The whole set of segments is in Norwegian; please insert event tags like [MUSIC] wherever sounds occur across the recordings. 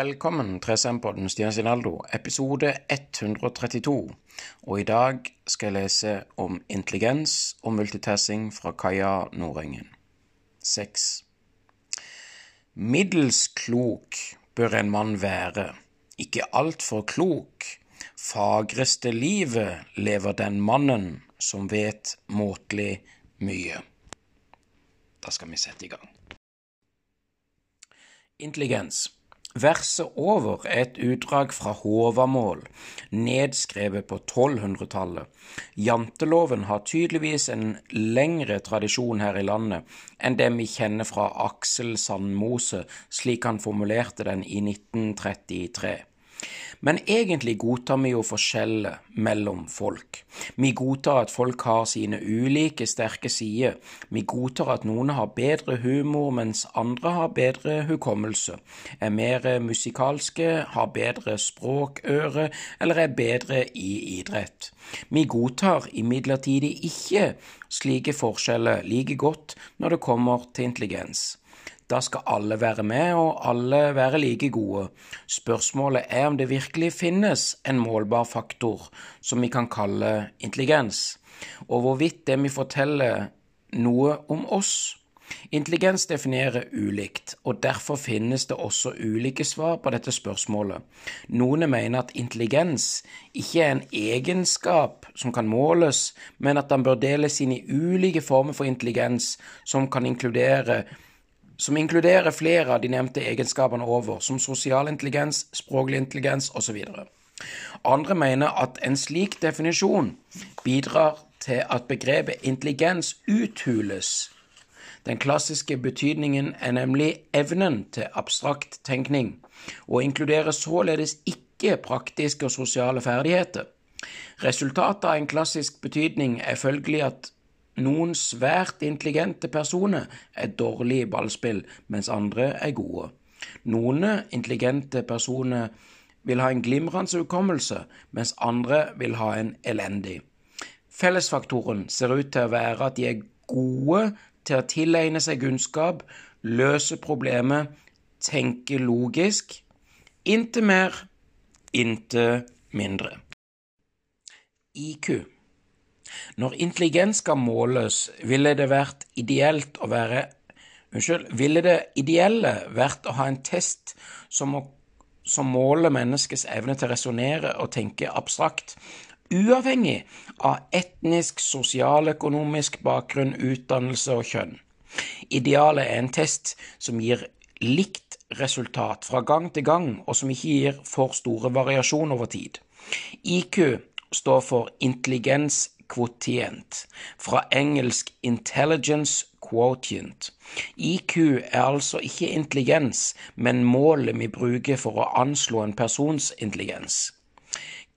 Velkommen til SM-podden Stian Sinaldo, episode 132. Og i dag skal jeg lese om intelligens og multitasking fra Kaja Nordengen. 6. Middels klok bør en mann være, ikke altfor klok. Fagreste livet lever den mannen som vet måtelig mye. Da skal vi sette i gang. Intelligens. Verset over er et utdrag fra Håvamål, nedskrevet på 1200-tallet. Janteloven har tydeligvis en lengre tradisjon her i landet enn det vi kjenner fra Aksel Sandmose, slik han formulerte den i 1933. Men egentlig godtar vi jo forskjeller mellom folk. Vi godtar at folk har sine ulike sterke sider. Vi godtar at noen har bedre humor, mens andre har bedre hukommelse, er mer musikalske, har bedre språkøre eller er bedre i idrett. Vi godtar imidlertid ikke slike forskjeller like godt når det kommer til intelligens. Da skal alle være med, og alle være like gode. Spørsmålet er om det virkelig finnes en målbar faktor som vi kan kalle intelligens, og hvorvidt det vi forteller noe om oss. Intelligens definerer ulikt, og derfor finnes det også ulike svar på dette spørsmålet. Noen mener at intelligens ikke er en egenskap som kan måles, men at den bør deles inn i ulike former for intelligens som kan inkludere som inkluderer flere av de nevnte egenskapene over, som sosial intelligens, språklig intelligens osv. Andre mener at en slik definisjon bidrar til at begrepet intelligens uthules. Den klassiske betydningen er nemlig evnen til abstrakt tenkning, og inkluderer således ikke praktiske og sosiale ferdigheter. Resultatet av en klassisk betydning er følgelig at noen svært intelligente personer er dårlige i ballspill, mens andre er gode. Noen intelligente personer vil ha en glimrende hukommelse, mens andre vil ha en elendig. Fellesfaktoren ser ut til å være at de er gode til å tilegne seg kunnskap, løse problemet, tenke logisk. Inte mer, inte mindre. IQ når intelligens skal måles, ville det vært ideelt å være Unnskyld, ville det ideelle vært å ha en test som, som måler menneskets evne til å resonnere og tenke abstrakt, uavhengig av etnisk, sosialøkonomisk bakgrunn, utdannelse og kjønn. Idealet er en test som gir likt resultat fra gang til gang, og som ikke gir for store variasjoner over tid. IQ står for intelligens kvotient, fra engelsk intelligence quotient. IQ er altså ikke intelligens, men målet vi bruker for å anslå en persons intelligens.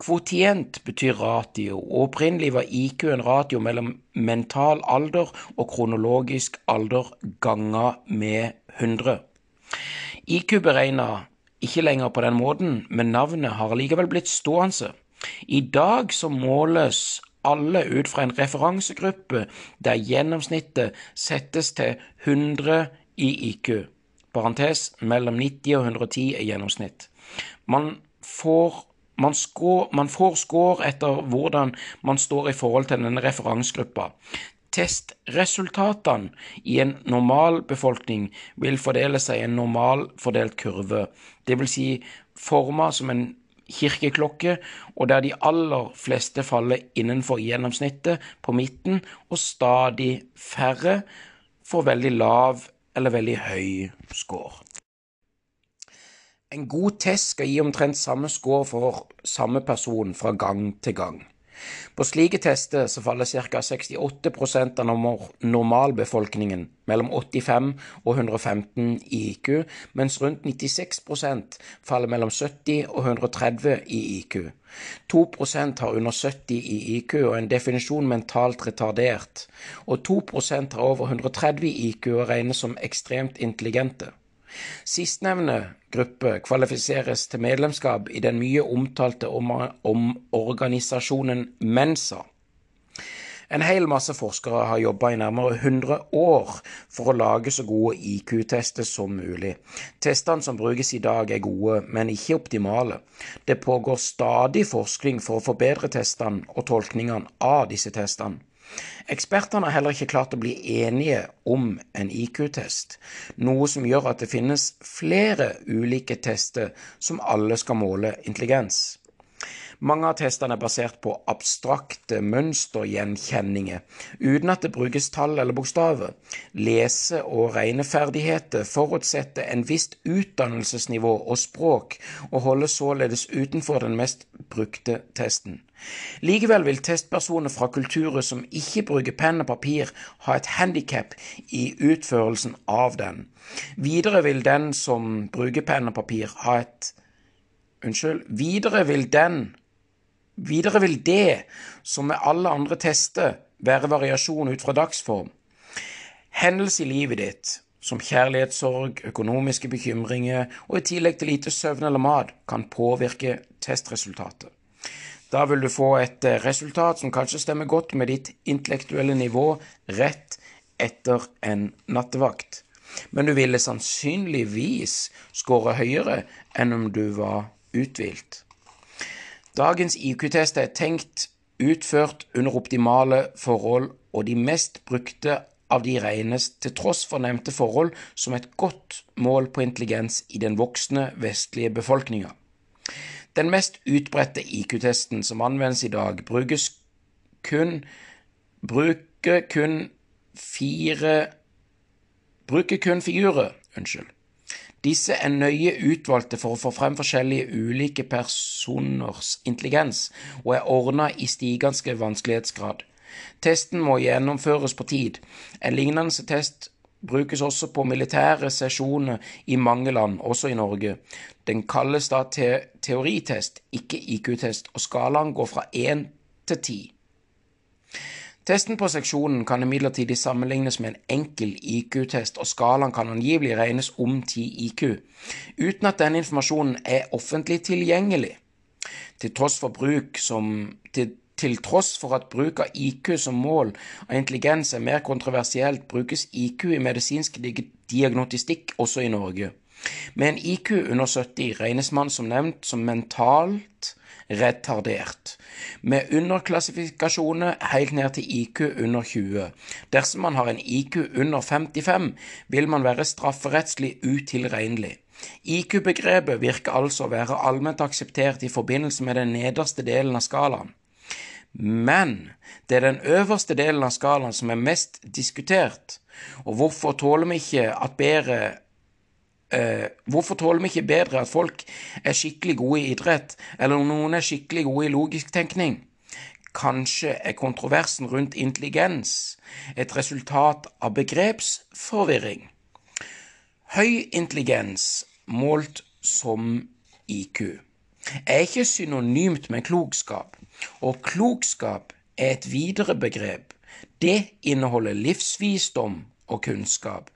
Kvotient betyr ratio, og opprinnelig var IQ en ratio mellom mental alder og kronologisk alder ganga med 100. IQ beregna ikke lenger på den måten, men navnet har likevel blitt stående. I dag så måles alle ut fra en referansegruppe der gjennomsnittet settes til 100 i IQ. Parentes mellom 90 og 110 er gjennomsnitt. Man får, man, score, man får score etter hvordan man står i forhold til denne referansegruppa. Testresultatene i en normalbefolkning vil fordele seg i en normalfordelt kurve, dvs. Si forma som en kirkeklokke, og der de aller fleste faller innenfor gjennomsnittet på midten, og stadig færre får veldig lav eller veldig høy score. En god test skal gi omtrent samme score for samme person fra gang til gang. På slike tester så faller ca. 68% av normalbefolkningen mellom 85 og 115 i IQ, mens rundt 96% faller mellom 70 og 130 i IQ. 2% har under 70 i IQ og en definisjon mentalt retardert, og 2% har over 130 i IQ og regnes som ekstremt intelligente. Sistnevnte gruppe kvalifiseres til medlemskap i den mye omtalte omorganisasjonen om Mensa. En hel masse forskere har jobba i nærmere 100 år for å lage så gode IQ-tester som mulig. Testene som brukes i dag er gode, men ikke optimale. Det pågår stadig forskning for å forbedre testene og tolkningene av disse testene. Ekspertene har heller ikke klart å bli enige om en IQ-test, noe som gjør at det finnes flere ulike tester som alle skal måle intelligens. Mange av testene er basert på abstrakte mønstergjenkjenninger, uten at det brukes tall eller bokstaver. Lese- og regneferdigheter forutsetter en visst utdannelsesnivå og språk, og holder således utenfor den mest brukte testen. Likevel vil testpersoner fra kulturer som ikke bruker penn og papir, ha et handikap i utførelsen av den. Videre vil den som bruker penn og papir, ha et Unnskyld. Videre vil den Videre vil det, som med alle andre tester, være variasjon ut fra dagsform. Hendelser i livet ditt, som kjærlighetssorg, økonomiske bekymringer og i tillegg til lite søvn eller mat, kan påvirke testresultatet. Da vil du få et eh, resultat som kanskje stemmer godt med ditt intellektuelle nivå rett etter en nattevakt, men du ville sannsynligvis skåre høyere enn om du var uthvilt. Dagens IQ-test er tenkt utført under optimale forhold, og de mest brukte av de regnes, til tross for nevnte forhold, som et godt mål på intelligens i den voksne vestlige befolkninga. Den mest utbredte IQ-testen som anvendes i dag, brukes kun bruker kun fire bruker kun figurer, unnskyld. Disse er nøye utvalgte for å få frem forskjellige ulike personers intelligens, og er ordna i stigende vanskelighetsgrad. Testen må gjennomføres på tid. En lignende test brukes også på militære sesjoner i mange land, også i Norge. Den kalles da te teoritest, ikke IQ-test, og skalaen går fra én til ti. Testen på seksjonen kan imidlertid sammenlignes med en enkel IQ-test, og skalaen kan angivelig regnes om 10 IQ, uten at denne informasjonen er offentlig tilgjengelig. Til tross for, som, til, til tross for at bruk av IQ som mål av intelligens er mer kontroversielt, brukes IQ i medisinsk diagnostikk også i Norge. Med en IQ under 70 regnes man som nevnt som mentalt retardert, med underklassifikasjoner helt ned til IQ under 20. Dersom man har en IQ under 55, vil man være strafferettslig utilregnelig. IQ-begrepet virker altså å være allment akseptert i forbindelse med den nederste delen av skalaen. Men det er den øverste delen av skalaen som er mest diskutert, og hvorfor tåler vi ikke at bedre eh, hvorfor tåler vi ikke bedre at folk er skikkelig gode i idrett, eller noen er skikkelig gode i logisk tenkning? Kanskje er kontroversen rundt intelligens et resultat av begrepsforvirring. Høy intelligens målt som IQ er ikke synonymt med klokskap, og klokskap er et videre begrep. Det inneholder livsvisdom og kunnskap,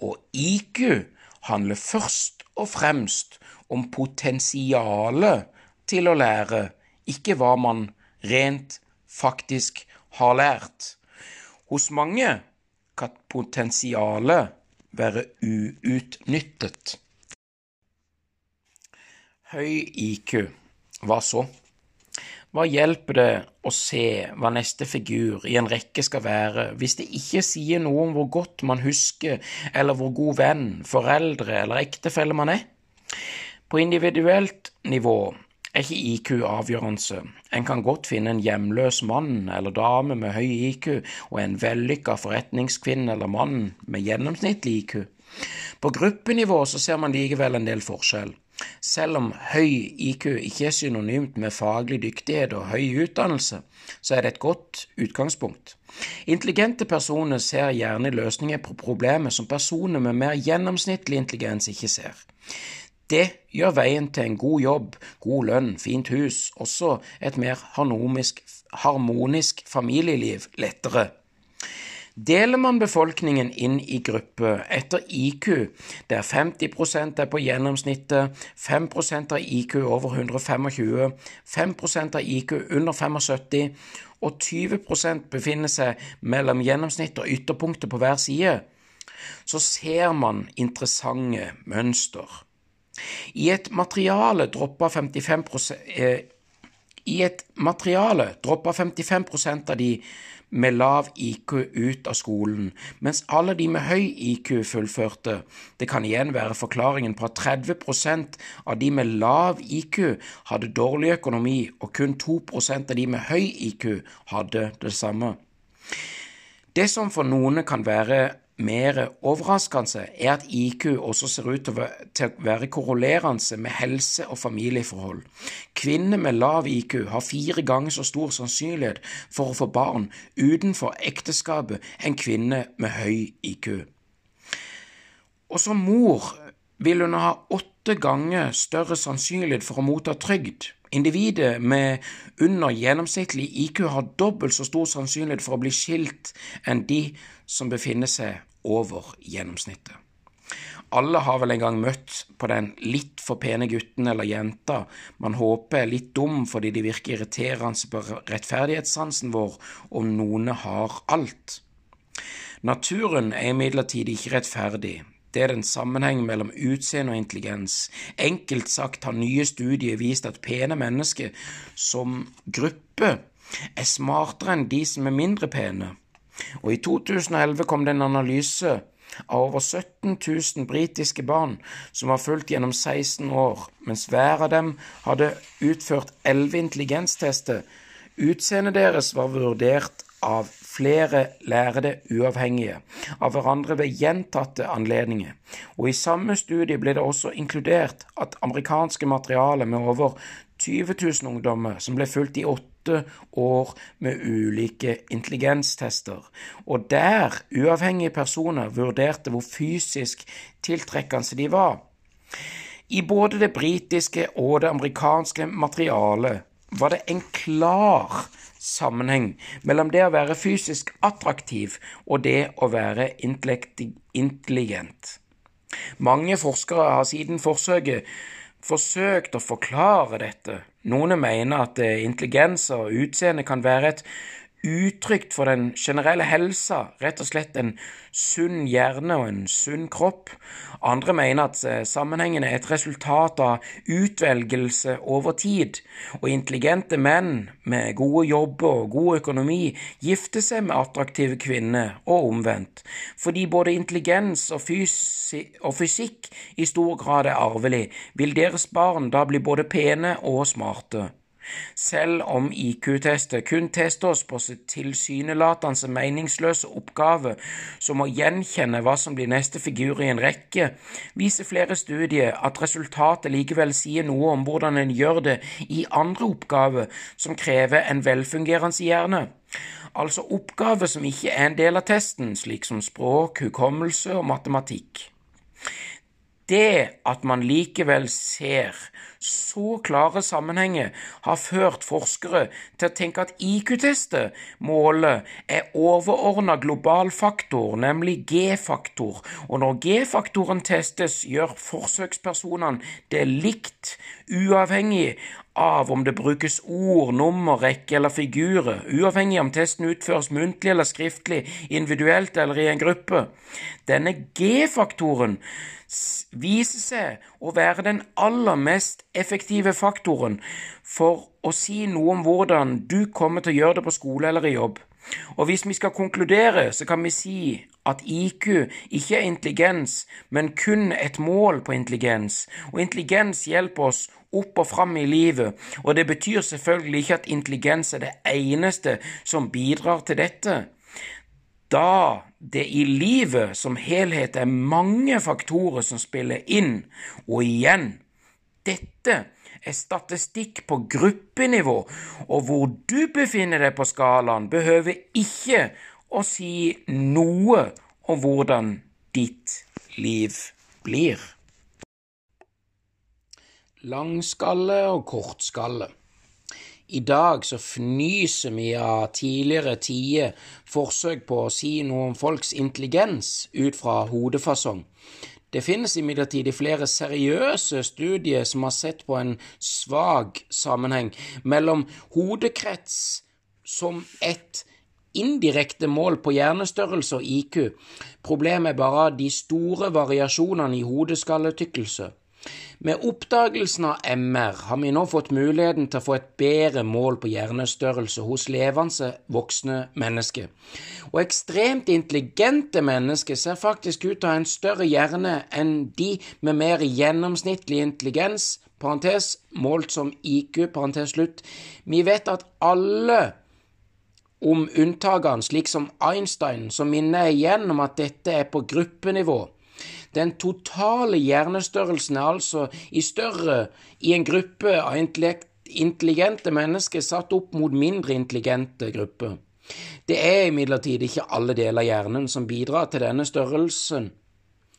og IQ handler først og fremst om potensialet til å lære, ikke hva man rent faktisk har lært. Hos mange kan potensialet være uutnyttet. Høy IQ, hva så? Hva hjelper det å se hva neste figur i en rekke skal være, hvis det ikke sier noe om hvor godt man husker, eller hvor god venn, foreldre eller ektefelle man er? På individuelt nivå er ikke IQ avgjørende. En kan godt finne en hjemløs mann eller dame med høy IQ og en vellykka forretningskvinne eller mann med gjennomsnittlig IQ. På gruppenivå så ser man likevel en del forskjell. Selv om høy IQ ikke er synonymt med faglig dyktighet og høy utdannelse, så er det et godt utgangspunkt. Intelligente personer ser gjerne løsninger på problemer som personer med mer gjennomsnittlig intelligens ikke ser. Det gjør veien til en god jobb, god lønn, fint hus, også et mer harmonisk, familieliv lettere. Deler man befolkningen inn i grupper etter IQ, der 50% er på gjennomsnittet, 5% har IQ over 125, 5% har IQ under 75 og 20% befinner seg mellom gjennomsnittet og ytterpunktet på hver side, så ser man interessante mønster. I et materiale droppa 55 eh, i et materiale droppa 55% av de med lav IQ ut av skolen, mens alle de med høy IQ fullførte. Det kan igjen være forklaringen på at 30 av de med lav IQ hadde dårlig økonomi, og kun 2% av de med høy IQ hadde det samme. Det som for noen kan være mer overraskende er at IQ også ser ut til å være korrelerende med helse- og familieforhold. Kvinner med lav IQ har fire ganger så stor sannsynlighet for å få barn utenfor ekteskapet enn kvinner med høy IQ. Og som mor vil hun ha åtte ganger større sannsynlighet for å motta trygd. Individet med under gjennomsnittlig IQ har dobbelt så stor sannsynlighet for å bli skilt enn de som befinner seg over gjennomsnittet. Alle har vel en gang møtt på den litt for pene gutten eller jenta man håper er litt dum fordi de virker irriterende på rettferdighetssansen vår om noen har alt. Naturen er imidlertid ikke rettferdig. Det er en sammenheng mellom utseende og intelligens. Enkelt sagt har nye studier vist at pene mennesker som gruppe er smartere enn de som er mindre pene. Og i 2011 kom det en analyse av over 17 000 britiske barn som var fulgt gjennom 16 år, mens hver av dem hadde utført 11 intelligenstester. Utseendet deres var vurdert av flere lærde uavhengige av hverandre ved gjentatte anledninger, og i samme studie ble det også inkludert at amerikanske materialer med over 20 000 ungdommer som ble fulgt i åtte år med ulike intelligenstester, og der uavhengige personer vurderte hvor fysisk tiltrekkende de var. I både det britiske og det amerikanske materialet var det en klar sammenheng mellom det å være fysisk attraktiv og det å være intelligent. Mange forskere har siden forsøket forsøkt å forklare dette. Noen mener at eh, intelligens og utseende kan være et uttrykk for den generelle helsa, rett og slett en sunn hjerne og en sunn kropp. Andre mener at sammenhengene sammenhengen er et resultat av utvelgelse over tid, og intelligente menn med gode jobber og god økonomi gifter seg med attraktive kvinner, og omvendt, fordi både intelligens og, fysi og fysikk i stor grad er arvelig, vil deres barn da bli både pene og smarte. Selv om IQ-tester kun tester oss på tilsynelatende meningsløse oppgave som å gjenkjenne hva som blir neste figur i en rekke, viser flere studier at resultatet likevel sier noe om hvordan en gjør det i andre oppgaver som krever en velfungerende hjerne. Altså oppgaver som ikke er en del av testen, slik som språk, hukommelse og matematikk. Det at man likevel ser så klare sammenhenger, har ført forskere til å tenke at IQ-testet, målet, er overordna global faktor, nemlig G-faktor, og når G-faktoren testes, gjør forsøkspersonene det likt, uavhengig av om det brukes ord, nummer, rekke eller figurer, uavhengig om testen utføres muntlig eller skriftlig, individuelt eller i en gruppe. Denne G-faktoren viser seg å være den aller mest effektive faktoren for å si noe om hvordan du kommer til å gjøre det på skole eller i jobb. Og hvis vi skal konkludere, så kan vi si at IQ ikke er intelligens, men kun et mål på intelligens. Og intelligens hjelper oss opp og fram i livet, og det betyr selvfølgelig ikke at intelligens er det eneste som bidrar til dette. Da det i livet som helhet er mange faktorer som spiller inn, og igjen, dette er statistikk på gruppenivå, og hvor du befinner deg på skalaen, behøver ikke å si noe om hvordan ditt liv blir. Langskalle og kortskalle. I dag så fnyser vi av tidligere tider forsøk på å si noe om folks intelligens ut fra hodefasong. Det finnes imidlertid flere seriøse studier som har sett på en svak sammenheng mellom hodekrets som et indirekte mål på hjernestørrelse og IQ. Problemet er bare de store variasjonene i hodeskalletykkelse. Med oppdagelsen av MR har vi nå fått muligheten til å få et bedre mål på hjernestørrelse hos levende voksne mennesker. Og ekstremt intelligente mennesker ser faktisk ut til å ha en større hjerne enn de med mer gjennomsnittlig intelligens, parentes, målt som IQ, parentes slutt. Vi vet at alle om unntakene, slik som Einstein, som minner igjen om at dette er på gruppenivå. Den totale hjernestørrelsen er altså i større i en gruppe av intelligente mennesker satt opp mot mindre intelligente grupper. Det er imidlertid ikke alle deler av hjernen som bidrar til denne størrelsen,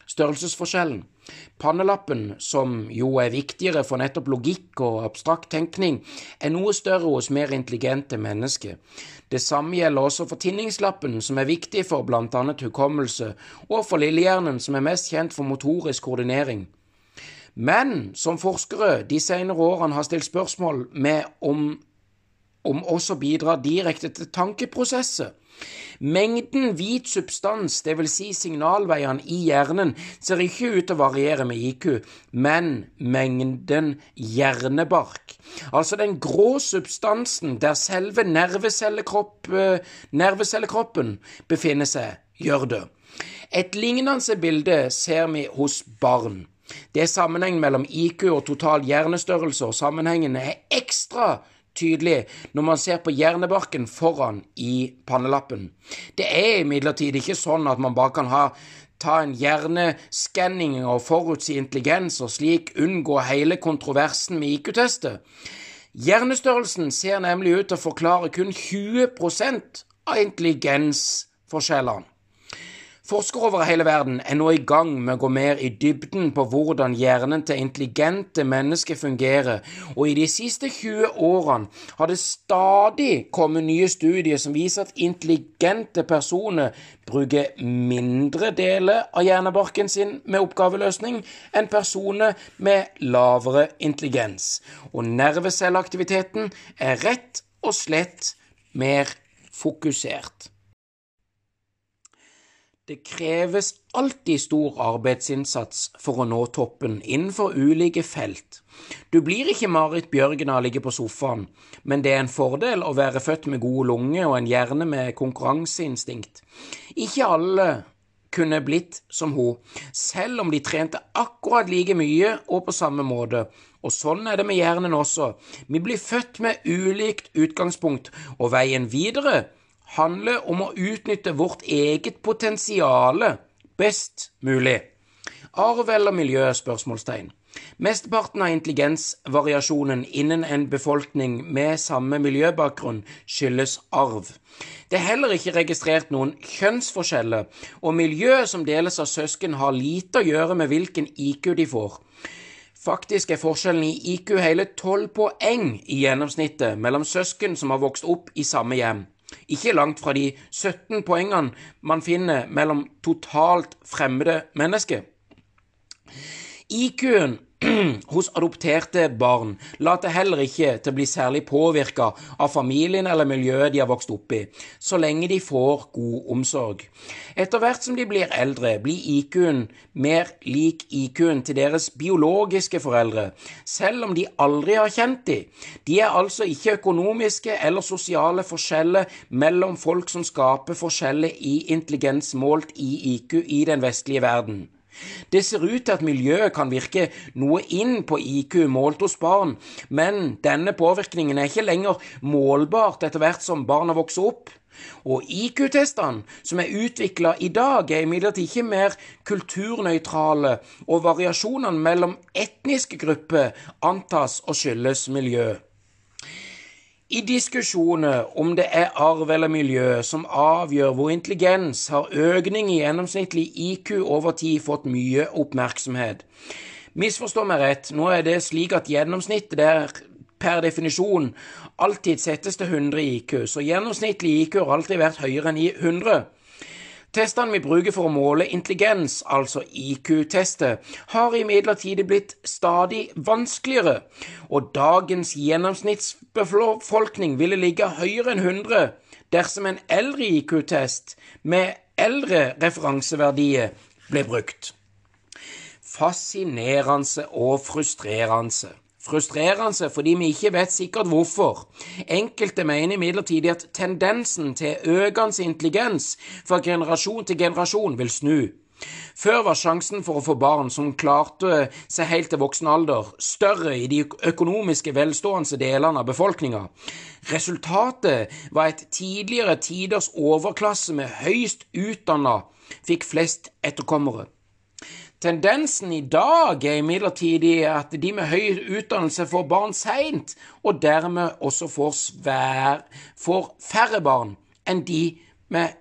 størrelsesforskjellen. Pannelappen, som jo er viktigere for nettopp logikk og abstrakt tenkning, er noe større hos mer intelligente mennesker. Det samme gjelder også for tinningslappen, som er viktig for blant annet hukommelse, og for lillehjernen, som er mest kjent for motorisk koordinering. Men som forskere de senere årene har stilt spørsmål med om, om også bidrar direkte til tankeprosesser. Mengden hvit substans, dvs. Si signalveiene i hjernen, ser ikke ut til å variere med IQ, men mengden hjernebark, altså den grå substansen der selve nervecellekropp, eh, nervecellekroppen befinner seg, gjør det. Et lignende bilde ser vi hos barn. Det er sammenheng mellom IQ og total hjernestørrelse, og sammenhengen er ekstra tydelig når man ser på hjernebarken foran i pannelappen. Det er imidlertid ikke sånn at man bare kan ha ta en hjerneskanning og forutsi intelligens og slik unngå hele kontroversen med IQ-testet. Hjernestørrelsen ser nemlig ut til å forklare kun 20% av intelligensforskjellene. Forskere over hele verden er nå i gang med å gå mer i dybden på hvordan hjernen til intelligente mennesker fungerer, og i de siste 20 årene har det stadig kommet nye studier som viser at intelligente personer bruker mindre deler av hjernebarken sin med oppgaveløsning enn personer med lavere intelligens, og nervecelleaktiviteten er rett og slett mer fokusert. Det kreves alltid stor arbeidsinnsats for å nå toppen innenfor ulike felt. Du blir ikke Marit Bjørgen av å ligge på sofaen, men det er en fordel å være født med gode lunger og en hjerne med konkurranseinstinkt. Ikke alle kunne blitt som hun, selv om de trente akkurat like mye og på samme måte. Og sånn er det med hjernen også. Vi blir født med ulikt utgangspunkt, og veien videre handler om å utnytte vårt eget potensial best mulig. Arv eller miljø? spørsmålstegn. Mesteparten av intelligensvariasjonen innen en befolkning med samme miljøbakgrunn skyldes arv. Det er heller ikke registrert noen kjønnsforskjeller, og miljøet som deles av søsken har lite å gjøre med hvilken IQ de får. Faktisk er forskjellen i IQ hele tolv poeng i gjennomsnittet mellom søsken som har vokst opp i samme hjem. Ikke langt fra de 17 poengene man finner mellom totalt fremmede mennesker. IQ-en [CLEARS THROAT] hos adopterte barn later heller ikke til å bli særlig påvirka av familien eller miljøet de har vokst opp i, så lenge de får god omsorg. Etter hvert som de blir eldre, blir IQ-en mer lik IQ-en til deres biologiske foreldre, selv om de aldri har kjent dem. De er altså ikke økonomiske eller sosiale forskjeller mellom folk som skaper forskjeller i intelligens målt i IQ i den vestlige verden. Det ser ut til at miljøet kan virke noe inn på IQ målt hos barn, men denne påvirkningen er ikke lenger målbart etter hvert som barna vokser opp. Og IQ-testene som er utvikla i dag, er imidlertid ikke mer kulturnøytrale, og variasjonene mellom etniske grupper antas å skyldes miljø. I diskusjoner om det er arv eller miljø som avgjør hvor intelligens, har økning i gjennomsnittlig IQ over tid fått mye oppmerksomhet. Misforstå meg rett, nå er det slik at gjennomsnittet der per definisjon alltid settes til 100 IQ, så gjennomsnittlig IQ har alltid vært høyere enn i 100. Testene vi bruker for å måle intelligens, altså IQ-tester, har imidlertid blitt stadig vanskeligere, og dagens gjennomsnittsbefolkning ville ligge høyere enn 100 dersom en eldre IQ-test med eldre referanseverdier ble brukt. Fascinerende og frustrerende. Frustrerende fordi vi ikke vet sikkert hvorfor. Enkelte mener imidlertid at tendensen til økende intelligens fra generasjon til generasjon vil snu. Før var sjansen for å få barn som klarte seg helt til voksen alder, større i de økonomiske velstående delene av befolkninga. Resultatet var et tidligere tiders overklasse med høyst utdanna fikk flest etterkommere. Tendensen i dag er imidlertid at de med høy utdannelse får barn seint, og dermed også får, svær, får færre barn enn de med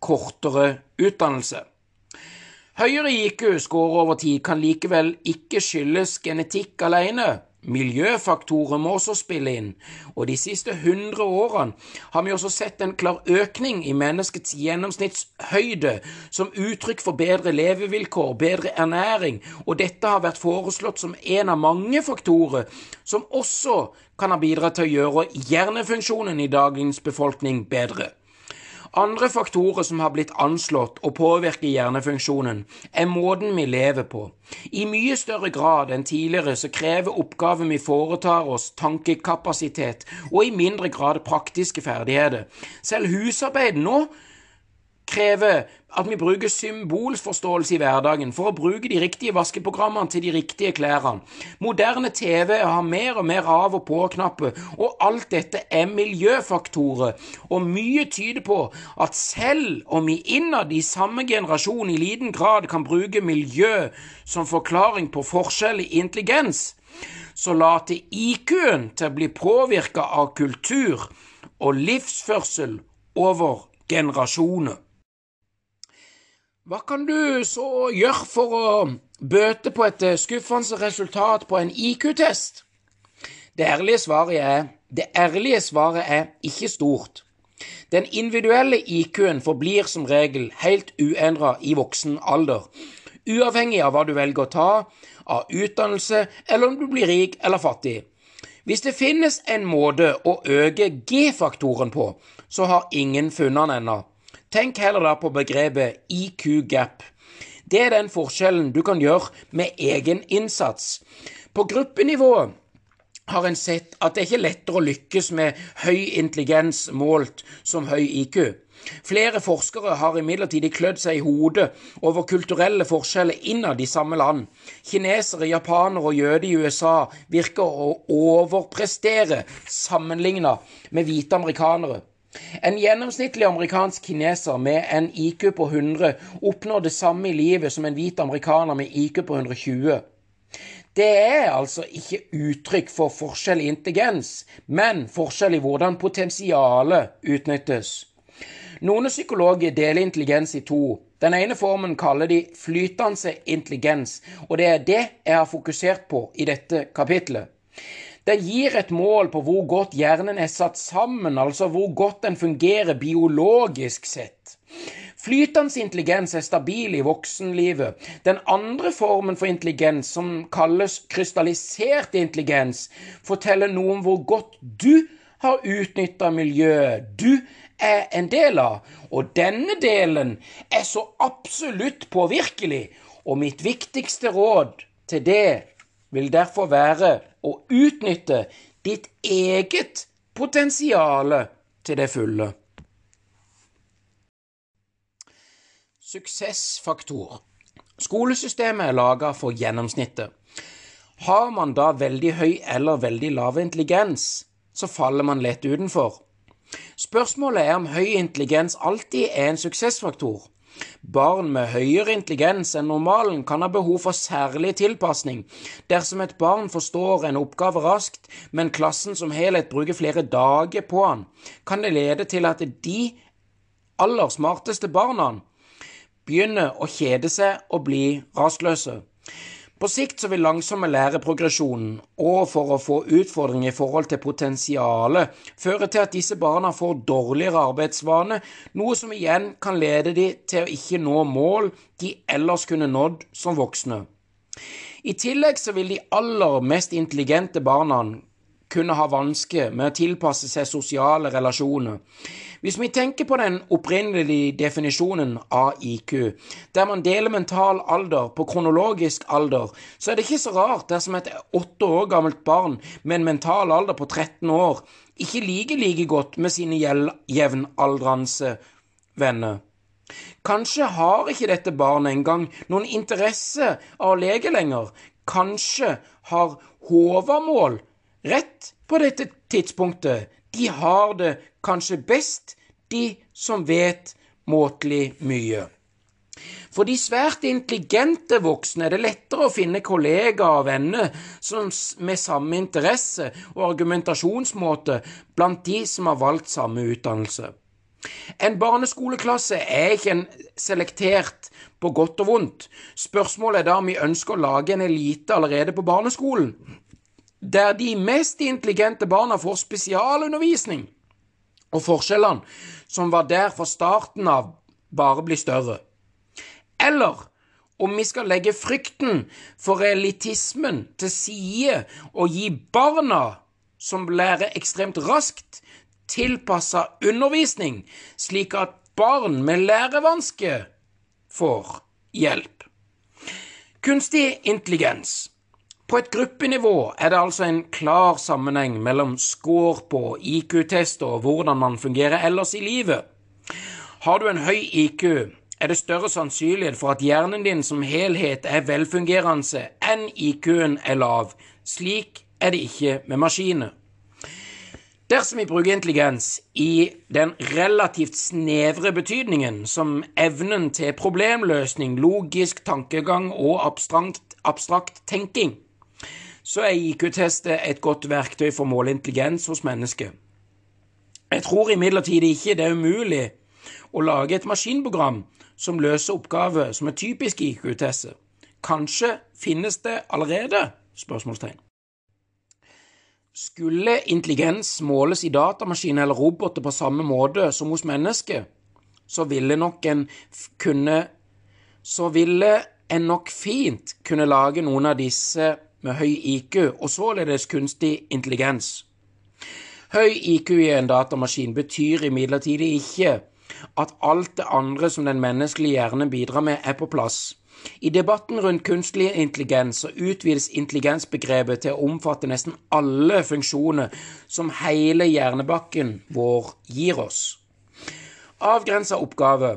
kortere utdannelse. Høyere IQ-score over tid kan likevel ikke skyldes genetikk alene. Miljøfaktorer må også spille inn, og de siste 100 årene har vi også sett en klar økning i menneskets gjennomsnittshøyde som uttrykk for bedre levevilkår, bedre ernæring, og dette har vært foreslått som en av mange faktorer som også kan ha bidratt til å gjøre hjernefunksjonen i dagens befolkning bedre. Andre faktorer som har blitt anslått og påvirker hjernefunksjonen, er måten vi lever på. I mye større grad enn tidligere så krever oppgaven vi foretar oss, tankekapasitet, og i mindre grad praktiske ferdigheter. Selv husarbeid nå krever at vi bruker symbolforståelse i hverdagen for å bruke de riktige vaskeprogrammene til de riktige klærne. Moderne TV har mer og mer av- og på-knapper, og alt dette er miljøfaktorer, og mye tyder på at selv om vi innad i samme generasjon i liten grad kan bruke miljø som forklaring på forskjell i intelligens, så later IQ-en til å bli påvirka av kultur og livsførsel over generasjoner. Hva kan du så gjøre for å bøte på et skuffende resultat på en IQ-test? Det ærlige svaret er det ærlige svaret er ikke stort. Den individuelle IQ-en forblir som regel helt uendra i voksen alder, uavhengig av hva du velger å ta av utdannelse, eller om du blir rik eller fattig. Hvis det finnes en måte å øke G-faktoren på, så har ingen funnet den ennå. Tenk heller da på begrepet IQ-gap. Det er den forskjellen du kan gjøre med egen innsats. På gruppenivå har en sett at det er ikke lettere å lykkes med høy intelligens målt som høy IQ. Flere forskere har imidlertid klødd seg i hodet over kulturelle forskjeller innad i samme land. Kinesere, japanere og jøder i USA virker å overprestere sammenlignet med hvite amerikanere. En gjennomsnittlig amerikansk kineser med en IQ på 100 oppnår det samme i livet som en hvit amerikaner med IQ på 120. Det er altså ikke uttrykk for forskjell i intelligens, men forskjell i hvordan potensialet utnyttes. Noen psykologer deler intelligens i to. Den ene formen kaller de flytende intelligens, og det er det jeg har fokusert på i dette kapitlet. Den gir et mål på hvor godt hjernen er satt sammen, altså hvor godt den fungerer biologisk sett. Flytende intelligens er stabil i voksenlivet. Den andre formen for intelligens, som kalles krystallisert intelligens, forteller noe om hvor godt du har utnytta miljøet du er en del av. Og denne delen er så absolutt påvirkelig, og mitt viktigste råd til det vil derfor være å utnytte ditt eget potensial til det fulle. Suksessfaktor. Skolesystemet er laga for gjennomsnittet. Har man da veldig høy eller veldig lav intelligens, så faller man lett utenfor. Spørsmålet er om høy intelligens alltid er en suksessfaktor. Barn med høyere intelligens enn normalen kan ha behov for særlig tilpasning. Dersom et barn forstår en oppgave raskt, men klassen som helhet bruker flere dager på han, kan det lede til at de aller smarteste barna begynner å kjede seg og bli rastløse. På sikt så vil langsomme læreprogresjonen, og for å få utfordringer i forhold til potensialet, føre til at disse barna får dårligere arbeidsvane, noe som igjen kan lede de til å ikke nå mål de ellers kunne nådd som voksne. I tillegg så vil de aller mest intelligente barna kunne ha vansker med å tilpasse seg sosiale relasjoner. Hvis vi tenker på den opprinnelige definisjonen av IQ, der man deler mental alder på kronologisk alder, så er det ikke så rart dersom et åtte år gammelt barn med en mental alder på 13 år ikke liker like godt med sine jevnaldrende venner. Kanskje har ikke dette barnet engang noen interesse av å leke lenger. Kanskje har Håvamål rett på dette tidspunktet. De har det kanskje best, de som vet måtelig mye. For de svært intelligente voksne er det lettere å finne kollegaer og venner med samme interesse og argumentasjonsmåte blant de som har valgt samme utdannelse. En barneskoleklasse er ikke en selektert på godt og vondt. Spørsmålet er da om vi ønsker å lage en elite allerede på barneskolen der de mest intelligente barna får spesialundervisning, og forskjellene som var der fra starten av, bare blir større. Eller om vi skal legge frykten for elitismen til side og gi barna, som lærer ekstremt raskt, tilpassa undervisning, slik at barn med lærevansker får hjelp. Kunstig intelligens på et gruppenivå er det altså en klar sammenheng mellom score på IQ-test og hvordan man fungerer ellers i livet. Har du en høy IQ, er det større sannsynlighet for at hjernen din som helhet er velfungerende enn IQ-en er lav. Slik er det ikke med maskiner. Dersom vi bruker intelligens i den relativt snevre betydningen som evnen til problemløsning, logisk tankegang og abstrakt, abstrakt tenking, så er IQ-testet et godt verktøy for å måle intelligens hos mennesker. Jeg tror imidlertid ikke det er umulig å lage et maskinprogram som løser oppgaver som er typisk IQ-tester. Kanskje finnes det allerede? spørsmålstegn. Skulle intelligens måles i datamaskiner eller roboter på samme måte som hos mennesker, så ville nok en kunne Så ville en nok fint kunne lage noen av disse med høy IQ og således kunstig intelligens. Høy IQ i en datamaskin betyr imidlertid ikke at alt det andre som den menneskelige hjerne bidrar med, er på plass. I debatten rundt kunstig intelligens så utvides intelligensbegrepet til å omfatte nesten alle funksjoner som hele hjernebakken vår gir oss. Avgrensa oppgave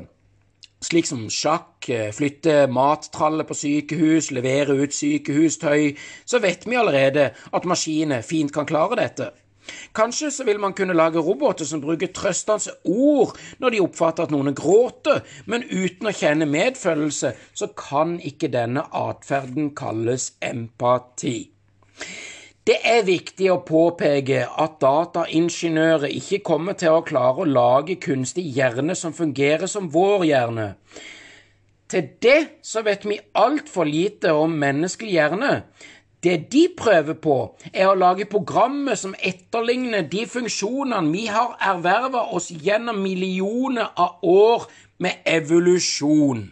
slik som sjakk, eh, flytte mattraller på sykehus, levere ut sykehustøy, så vet vi allerede at maskiner fint kan klare dette. Kanskje så vil man kunne lage roboter som bruker trøstende ord når de oppfatter at noen gråter, men uten å kjenne medfølelse, så kan ikke denne atferden kalles empati. Det er viktig å påpeke at dataingeniører ikke kommer til å klare å lage kunstig hjerne som fungerer som vår hjerne. Til det så vet vi altfor lite om menneskelig hjerne. Det de prøver på, er å lage programmer som etterligner de funksjonene vi har erverva oss gjennom millioner av år med evolusjon.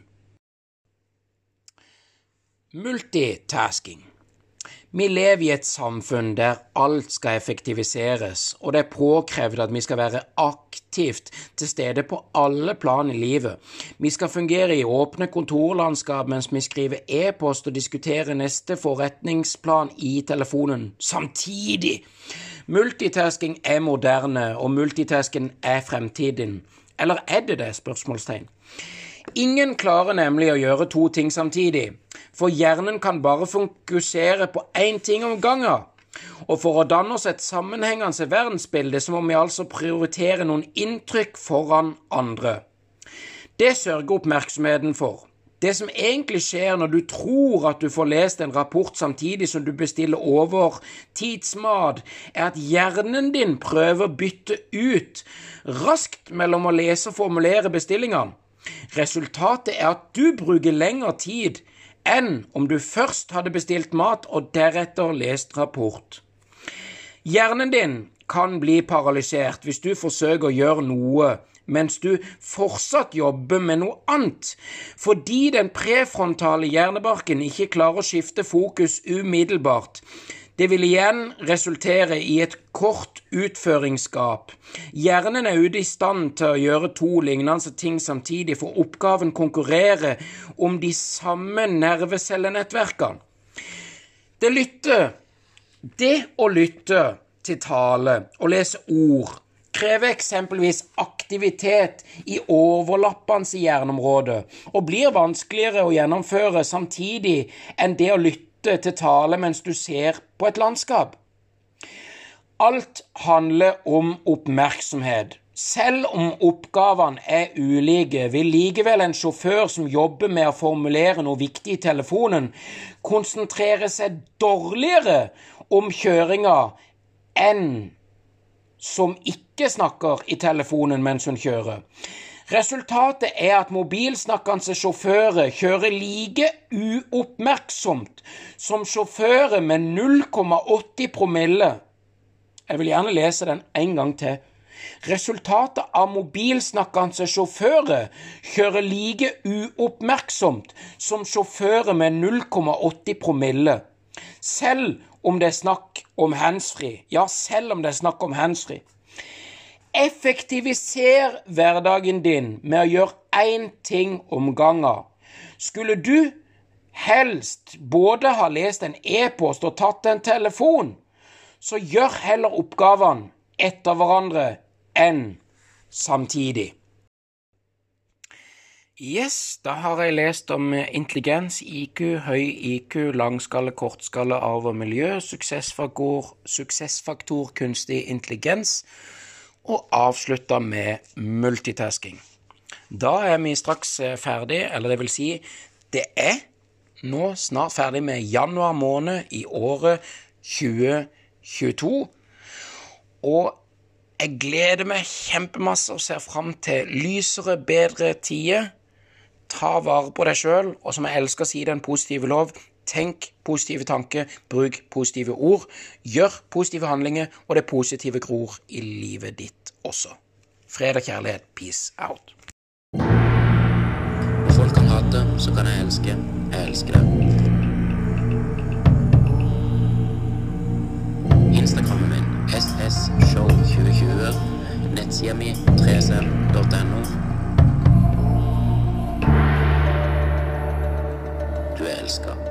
Multitasking. Vi lever i et samfunn der alt skal effektiviseres, og det er påkrevd at vi skal være aktivt til stede på alle plan i livet. Vi skal fungere i åpne kontorlandskap mens vi skriver e-post og diskuterer neste forretningsplan i telefonen samtidig. Multitasking er moderne, og multitasking er fremtiden. Eller er det det? spørsmålstegn. Ingen klarer nemlig å gjøre to ting samtidig, for hjernen kan bare fokusere på én ting om gangen. Og for å danne oss et sammenhengende verdensbilde, så må vi altså prioritere noen inntrykk foran andre. Det sørger oppmerksomheten for. Det som egentlig skjer når du tror at du får lest en rapport samtidig som du bestiller over tidsmat, er at hjernen din prøver å bytte ut raskt mellom å lese og formulere bestillingene Resultatet er at du bruker lengre tid enn om du først hadde bestilt mat og deretter lest rapport. Hjernen din kan bli paralysert hvis du forsøker å gjøre noe mens du fortsatt jobber med noe annet, fordi den prefrontale hjernebarken ikke klarer å skifte fokus umiddelbart. Det vil igjen resultere i et kort utføringsgap. Hjernen er ute i stand til å gjøre to lignende ting samtidig, for oppgaven konkurrerer om de samme nervecellenettverkene. Det lytter. Det å lytte til tale og lese ord krever eksempelvis aktivitet i overlappende hjerneområder og blir vanskeligere å gjennomføre samtidig enn det å lytte til tale mens du ser på et landskap. Alt handler om oppmerksomhet. Selv om oppgavene er ulike, vil likevel en sjåfør som jobber med å formulere noe viktig i telefonen, konsentrere seg dårligere om kjøringa enn som ikke snakker i telefonen mens hun kjører. Resultatet er at mobilsnakkende sjåfører kjører like uoppmerksomt som sjåfører med 0,80 promille. Jeg vil gjerne lese den en gang til. Resultatet av mobilsnakkende sjåfører kjører like uoppmerksomt som sjåfører med 0,80 promille. Selv om det er snakk om handsfree. Ja, selv om det er snakk om handsfree. Effektiviser hverdagen din med å gjøre én ting om gangen. Skulle du helst både ha lest en e-post og tatt en telefon, så gjør heller oppgavene etter hverandre enn samtidig. Yes, da har jeg lest om intelligens, IQ, høy IQ, langskalle, kortskalle, arv og miljø, suksessfaktor, suksessfaktor kunstig intelligens, og avslutte med multitasking. Da er vi straks eh, ferdig, eller det vil si, det er nå snart ferdig med januar måned i året 2022. Og jeg gleder meg kjempemasse og ser fram til lysere, bedre tider ta vare på deg sjøl, og som jeg elsker å si den positive lov, Tenk positive tanker, bruk positive ord, gjør positive handlinger, og det positive gror i livet ditt også. Fred og kjærlighet. Peace out. Folk kan hate, så kan jeg elske. Jeg elsker det. Instagrammen min ssshow2020. Nettsida mi 3cm.no. Du er elska.